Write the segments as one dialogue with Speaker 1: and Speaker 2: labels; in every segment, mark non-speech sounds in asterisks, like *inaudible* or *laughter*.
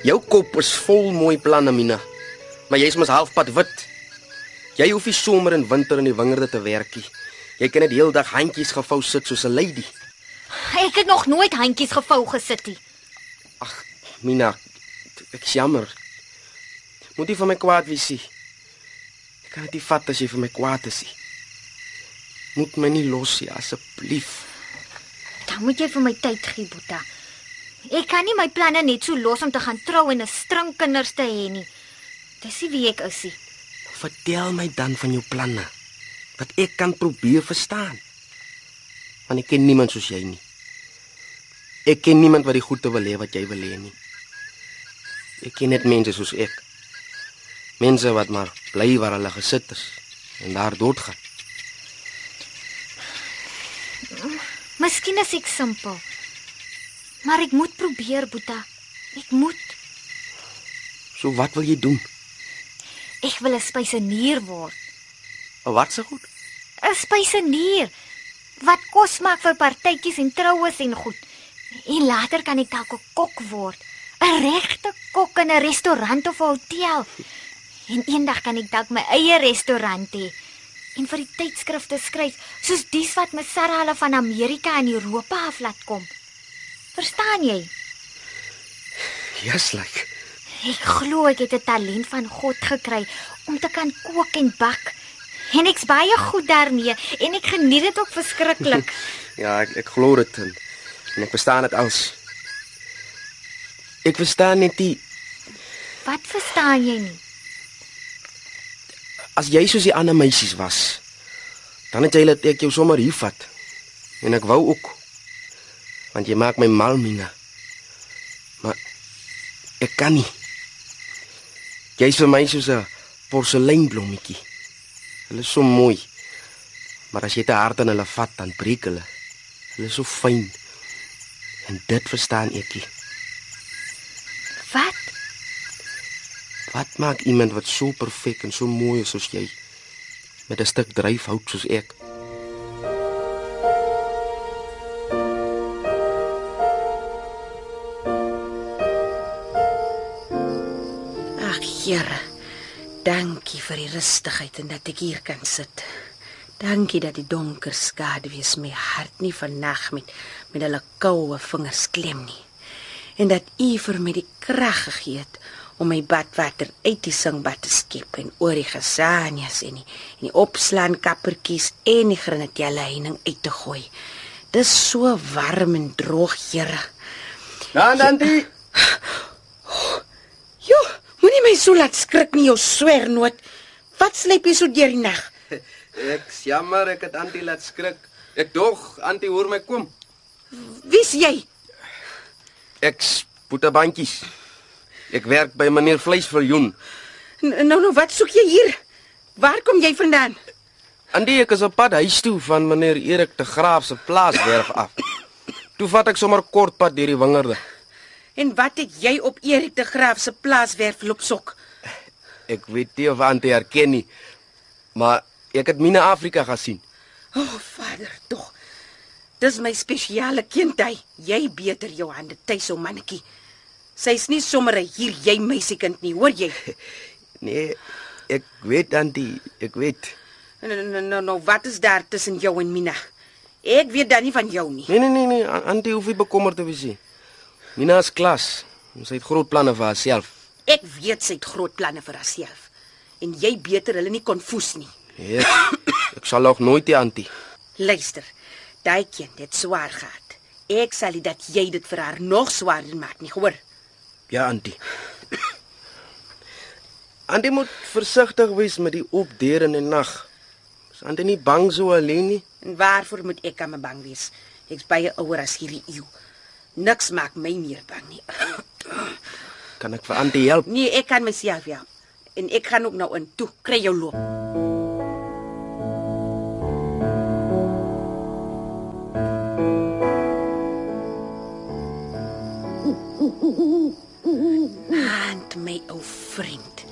Speaker 1: Jou kop is vol mooi planne, Mina. Maar jy's mos halfpad wit. Jy hoef nie somer en winter in die wingerde te werk nie. Jy kan net die hele dag handjies gevou sit soos 'n lady.
Speaker 2: Ek het nog nooit handjies gevou gesit nie.
Speaker 1: Ag, Mina, ek jammer. Moet jy vir my kwaad wees? nie. Ek kan dit nie vat as jy vir my kwaad is nie. Moet my nie los nie, asseblief.
Speaker 2: Dan moet jy vir my tyd gee, Boeta. Ek kan nie my planne net so los om te gaan trou en 'n string kinders te hê nie. Dis nie wie ek is nie.
Speaker 1: Vertel my dan van jou planne. Dat ek kan probeer verstaan. Want ek ken niemand soos jy nie. Ek ken niemand wat die goeie wil hê wat jy wil hê nie. Ek ken net mense soos ek. Mense wat maar bly waar hulle gesit is en daar doodgaan.
Speaker 2: Miskien is ek simpel. Maar ek moet probeer, Boeta. Ek moet.
Speaker 1: So wat wil jy doen?
Speaker 2: Ek wil 'n spysenier word.
Speaker 1: Of wat se goed?
Speaker 2: 'n Spysenier wat kos maak vir partytjies en troues en goed. En later kan ek dalk 'n kok word. 'n Regte kok in 'n restaurant of 'n hotel. En eendag kan ek dalk my eie restaurant hê en vir die tydskrifte skryf soos dies wat my Sarah hulle van Amerika en Europa af laat kom. Verstaan jy?
Speaker 1: Yes, like.
Speaker 2: Ek glo ek het 'n talent van God gekry om te kan kook en bak. En ek's baie goed daarmee en ek geniet dit ook verskriklik. *laughs*
Speaker 1: Ja, ek ek glo dit en, en ek verstaan dit als. Ek verstaan net die
Speaker 2: Wat verstaan jy nie?
Speaker 1: as jy soos die ander meisies was, dan het jy laat ek jou sommer hier vat. En ek wou ook. Want jy maak my mal, Mina. Maar ek kan nie. Jy's vir my soos 'n porseleinblommetjie. Hulle is so mooi. Maar as jy te hard aan hulle vat, dan breek hulle. Hulle is so fyn. En dit verstaan ek nie.
Speaker 2: Wat?
Speaker 1: Wat maak iemand wat so perfek en so mooi is soos jy met 'n stuk dryfhout soos ek?
Speaker 3: Here. Dankie vir die rustigheid en dat ek hier kan sit. Dankie dat die donker skaduwees my hart nie vannag met met hulle koue vingers klem nie. En dat U vir my die krag gegee het om my badwater uit die singbad te skep en oor die gesanias en die, en die opslaan kappertjies en die granatelle heining uit te gooi. Dis so warm en droog, Here.
Speaker 1: Dan dankie.
Speaker 3: Jo, moenie my so laat skrik nie, jou swernoot. Wat sleep jy so deur die nag? *laughs*
Speaker 1: Ek jammer ek het Antie laat skrik. Ek dog Antie hoor my kom.
Speaker 3: Wie's jy?
Speaker 1: Ek spoet bandjies. Ek werk by meneer Vleisviljoen.
Speaker 3: Nou nou wat soek jy hier? Waar kom jy vandaan?
Speaker 1: Antie ek is op pad huis toe van meneer Erik de Graaf se plaaswerf af. Toe vat ek sommer kort pad deur die wingerde.
Speaker 3: En wat het jy op Erik de Graaf se plaaswerf loop sok?
Speaker 1: Ek weet nie of Antie herken nie, maar ek het Mina Afrika gesien.
Speaker 3: O, oh, Vader, tog. Dis my spesiale kindhy. Jy beter jou hande tuis om mannetjie. Sy's nie sommer 'n hier jy meisiekind nie, hoor jy? *laughs*
Speaker 1: Nee, ek weet Antie, ek weet.
Speaker 3: Nou nou nou nou wat is daar tussen jou en Mina? Ek weet dan nie van jou nie.
Speaker 1: Nee nee nee nee, Antie hoef nie bekommerd te wees nie. Mina is klas. Sy het groot planne vir haarself.
Speaker 3: Ek weet sy het groot planne vir haarself. En jy beter hulle nie konfoes nie.
Speaker 1: Yes. Ek sal ook nooit die Antie.
Speaker 3: Luister, daai kind het swaar gehad. Ek sal nie dat jy dit vir haar nog swaarder maak nie, hoor?
Speaker 1: Ja, Antie. Antie moet versigtig wees met die oop deure in die nag. Is Antie nie bang so alleen nie?
Speaker 3: En waarvoor moet ek aan my bang wees? Ek's baie ouer as hierdie eeu. Niks maak my meer bang nie.
Speaker 1: Kan ek vir Antie help?
Speaker 3: Nee, ek kan myself help. En ek gaan ook nou in toe kry jou loop. Want my ou vriend.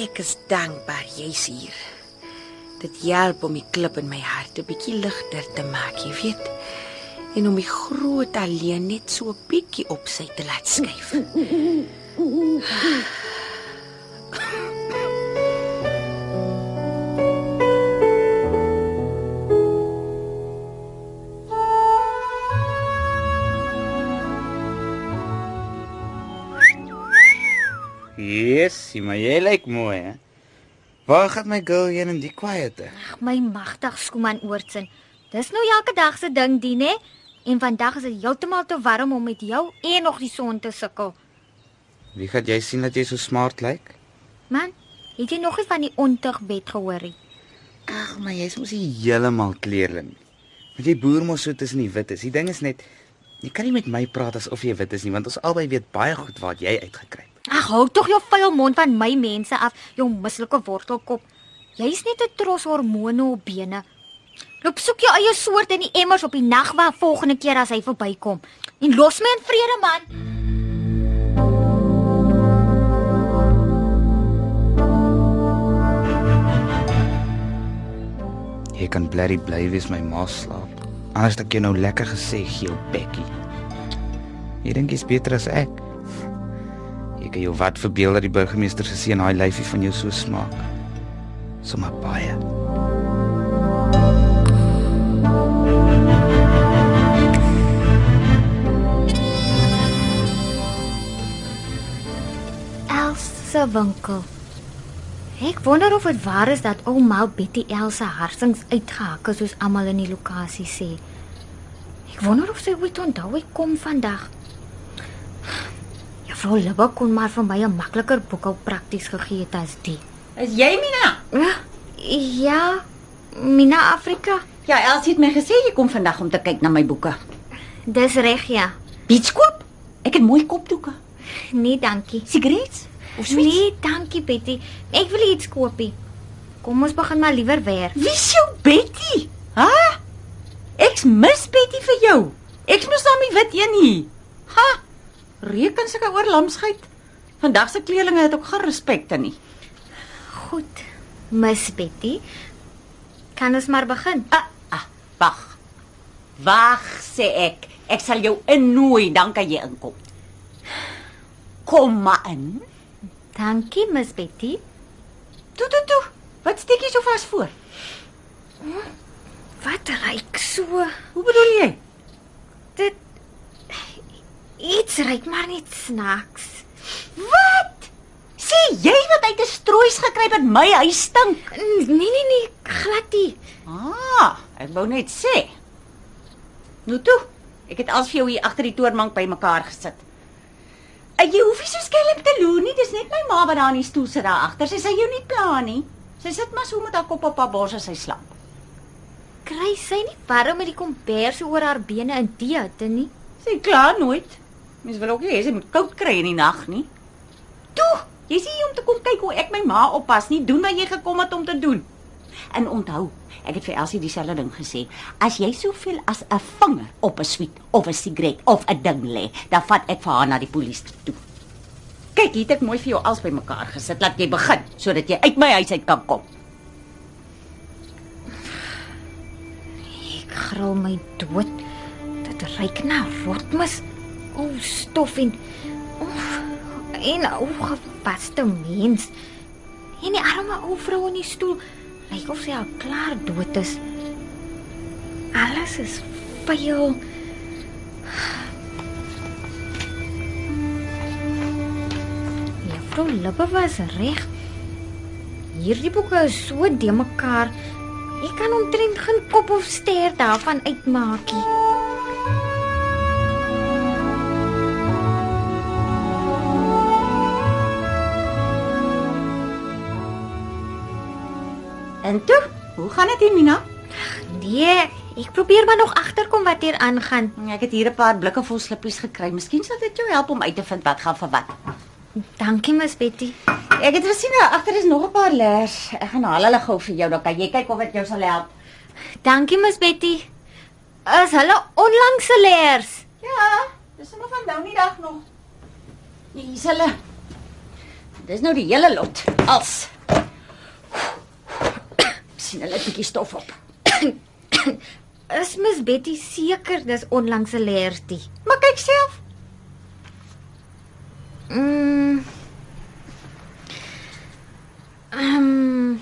Speaker 3: Ek is dankbaar jy's hier. Dit help om die klip in my hart 'n bietjie ligter te maak, jy weet. En om die groot alleen net so 'n bietjie op sy te laat skuif.
Speaker 4: Yes, maar jy lyk mooi, hè. Waar gaan my girl heen in die quiete?
Speaker 2: Ag my magtig skooman oortsin. Dis nou elke dag se ding die, né? En vandag is dit heeltemal te warm om met jou en nog die son te sukkel.
Speaker 4: Wie gaan jy sien dat jy so smart lyk?
Speaker 2: Man, het jy nog nie van die ontugbed gehoor nie?
Speaker 4: Ag, maar jy's mos heeltemal kleerling. Want jy boer mos so tussen die wit is. Die ding is net jy kan nie met my praat asof jy wit is nie, want ons albei weet baie goed waar jy uitgekry het.
Speaker 2: Ag, hou tog jou vuil mond van my mense af, jou mislike wortelkop. Jy's net 'n tros hormone op bene. Loop soek jou eie soort in die emmers op die nagwa volgende keer as hy verbykom. En los my in vrede, man.
Speaker 4: Jy kan blerry bly wees my ma slaap. Anders het ek jou nou lekker gesê, geel bekkie. Jy dink jy's beter as ek. Jy kan jou wat verbeel dat die burgemeester se seun daai lyfie van jou so smaak. Sommige baie.
Speaker 2: Se winkel. Ek wonder of dit waar is dat ouma Betty Els se harsings uitgehak het soos almal in die lokasie sê. Ek wonder of sy ooit onthou hy kom vandag. Juffrou Libbe kon maar vir my 'n makliker boekhou prakties gegee het as die.
Speaker 5: Is jy Mina?
Speaker 2: Ja, ja, Mina Afrika.
Speaker 5: Ja, Elsie het my gesê jy kom vandag om te kyk na my boeke.
Speaker 2: Dis reg ja.
Speaker 5: Beach koop? Ek het mooi kopdoeke.
Speaker 2: Nee, dankie.
Speaker 5: Sigarette? Of sweets?
Speaker 2: Nee, dankie Betty. Ek wil iets koopie. Kom ons begin maar liewer werk.
Speaker 5: Wie's jou Betty? Ha? Ek's mis Betty vir jou. Ek's mos nou nie wit een nie. Ha? Reken seker oor lamsgeit. Vandag se kleerlinge het ook geen respekte nie.
Speaker 2: Goed. Miss Betty. Kan ons maar begin?
Speaker 5: Ah, ah, wag. Wag sê ek. Ek sal jou innooi dan kan jy inkom. Kom maar in.
Speaker 2: Dankie, Miss Betty.
Speaker 5: Toe toe toe. Wat steek jy so vas voor?
Speaker 2: Wat ryk so?
Speaker 5: Hoe bedoel jy?
Speaker 2: Dit iets ryk maar net snaaks.
Speaker 5: Wat? Sê jy wat uit 'n stroois gekry het my huis stink?
Speaker 2: Nee, nee, nee, glad nie.
Speaker 5: Ah, ek wou net sê. Nou toe, ek het als vir jou hier agter die toonbank bymekaar gesit. En jy hoef nie so skelm te loer nie, dis net my ma wat daar in die stoel sit daar agter. Sy sê jou nie pla nie. Sy sit maar so met haar kop op haar bors as sy slaap.
Speaker 2: Kry sy nie warm met die kombers oor haar bene in die hitte nie?
Speaker 5: Sy kla nooit. Mens wil ook nie hê sy moet koud kry in die nag nie. Toe, jy's hier om te kom kyk hoe ek my ma oppas nie. Doen wat jy gekom het om te doen. En onthou, ek het vir Elsie dieselfde ding gesê. As jy soveel as 'n vinger op 'n sweet of 'n sigaret of 'n ding lê, dan vat ek vir haar na die polisie toe. Kyk, hier het ek mooi vir jou als bymekaar gesit. Laat jy begin sodat jy uit my huis uit kan kom.
Speaker 2: Ek gril my dood. Dit ryk na rotmis. O, stof en oef, en ou gepaste mens. En die arme ou vrou in die stoel lyk of sy al klaar dood is. Alles is vuil. Juffrou Lippe was reg. Hierdie boeke is so de mekaar. Ek kan omtrent geen kop of ster daarvan uitmaak nie.
Speaker 5: En toe, hoe gaan dit Mina?
Speaker 2: Nee, ek probeer maar nog agterkom wat hier aangaan.
Speaker 5: Ek het hier 'n paar blikke vol slippies gekry. Miskien sal dit jou help om uit te vind wat gaan vir wat.
Speaker 2: Dankie, Miss Betty.
Speaker 5: Ek het gesien daar agter is nog 'n paar leers. Ek gaan haal hulle gou vir jou, dan kan jy kyk of dit jou sal help.
Speaker 2: Dankie, Miss Betty. Is hulle onlangse leers?
Speaker 5: Ja, dis sommer van nou die dag nog. Hier is hulle. Dis nou die hele lot. Als. Sien hulle 'n bietjie stof op. *coughs*
Speaker 2: Is Miss Betty seker dis onlangs se leertie?
Speaker 5: Maar kyk self.
Speaker 2: Mm. Ehm.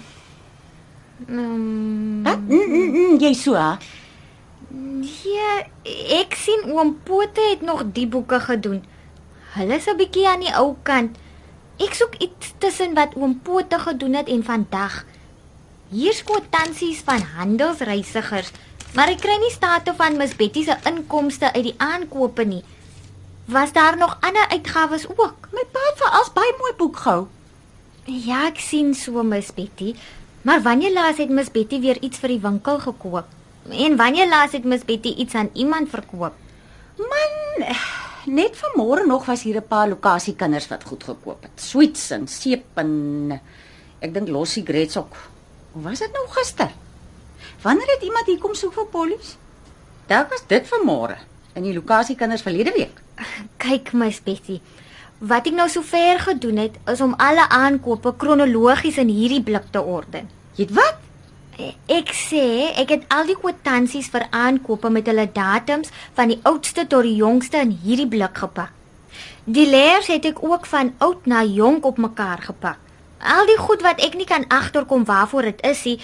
Speaker 2: Ehm.
Speaker 5: Wat? Mm, mm, mm, jy so, hè?
Speaker 2: Ja, ek sien oom Pote het nog die boeke gedoen. Hulle is 'n bietjie aan die ou kant. Ek soek iets tussen wat oom Pote gedoen het en vandag. Hier's kwitansies van handelsreisigers, maar ek kry nie state van Miss Betty se inkomste uit die aankope nie. Was daar nog ander uitgawes ook?
Speaker 5: My pa het vir as baie mooi boek gehou.
Speaker 2: Ja, ek sien so Miss Betty. Maar wanneer laas het Miss Betty weer iets vir die winkel gekoop? En wanneer laas het Miss Betty iets aan iemand verkoop?
Speaker 5: Man, net vanmôre nog was hier 'n paar lokasiekinders wat goed gekoop het. Sweets en seep en ek dink lossie grets ook. Hoe was dit nou gister? Wanneer het iemand hier kom soek vir polies? Dalk was dit vanmôre in die lokasiekinders verlede week.
Speaker 2: Kyk Miss Betty. Wat ek nou sover gedoen het is om alle aankope kronologies in hierdie blik te orden.
Speaker 5: Jy weet wat?
Speaker 2: Ek sê ek het al die kwitansies vir aankope met hulle datums van die oudste tot die jongste in hierdie blik gepak. Die leers het ek ook van oud na jonk op mekaar gepak. Al die goed wat ek nie kan agterkom waarvoor dit is nie,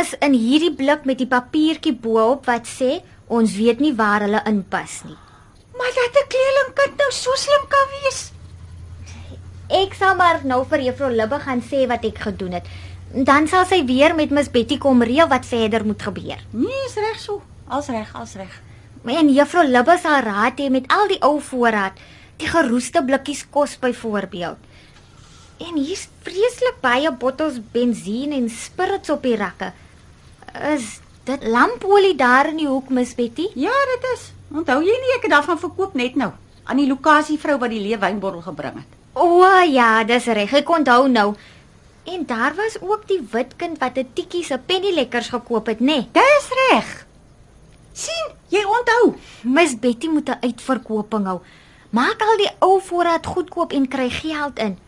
Speaker 2: is in hierdie blik met die papiertjie bo-op wat sê ons weet nie waar hulle inpas nie.
Speaker 5: Maar dat 'n kleerlingkind nou so slim kan wees.
Speaker 2: Ek sal maar nou vir juffrou Libbe gaan sê wat ek gedoen het. Dan sal sy weer met Miss Betty kom reël wat verder moet gebeur.
Speaker 5: Nee, is reg so. Als reg, als reg.
Speaker 2: En juffrou Libbe sal raad hê met al die ou voorraad, die geroeste blikkies kos byvoorbeeld. En hier's vreeslik baie bottels bensien en spirits op die rakke. Is dit lampolie daar in die hoek, Miss Betty?
Speaker 5: Ja, dit is. Onthou jy nie ek het daarvan verkoop net nou aan die lokasievrou wat die leewynbottel gebring het.
Speaker 2: O ja, dis reg. Ek onthou nou. En daar was ook die wit kind wat 'n tikkie se pennylekkers gekoop het, nê? Nee.
Speaker 5: Dis reg. sien, jy onthou.
Speaker 2: Miss Betty moet 'n uitverkoping hou. Maak al die ou voorraad goedkoop en kry geld in.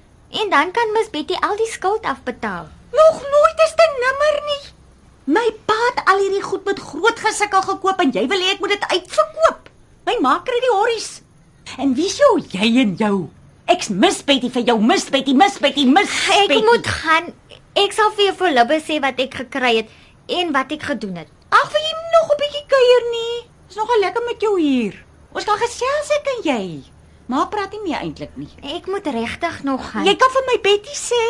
Speaker 2: En dan kan Miss Betty al die skuld afbetaal.
Speaker 5: Nog nooit is dit nimmer nie. My pa het al hierdie goed met groot gesukkel gekoop en jy wil hê ek moet dit uitverkoop. My ma kry die horries. En wie sou jy en jou? Ek's Miss Betty vir jou, Miss Betty, Miss Betty, Miss
Speaker 2: Ek
Speaker 5: Betty.
Speaker 2: moet gaan. Ek sal vir juffrou Libbe sê wat ek gekry het en wat ek gedoen het.
Speaker 5: Ag, wil jy nog 'n bietjie kuier nie? Is nogal lekker met jou hier. Ons kan gesels ek en jy. Ma praat nie meer eintlik nie.
Speaker 2: Ek moet regtig nog gaan.
Speaker 5: Jy kan vir my Betty sê.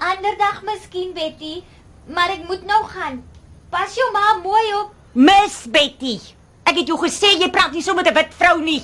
Speaker 2: ander dag miskien Betty, maar ek moet nou gaan. Pas jou ma mooi op.
Speaker 5: Miss Betty. Ek het jou gesê jy praat nie so met 'n wit vrou nie.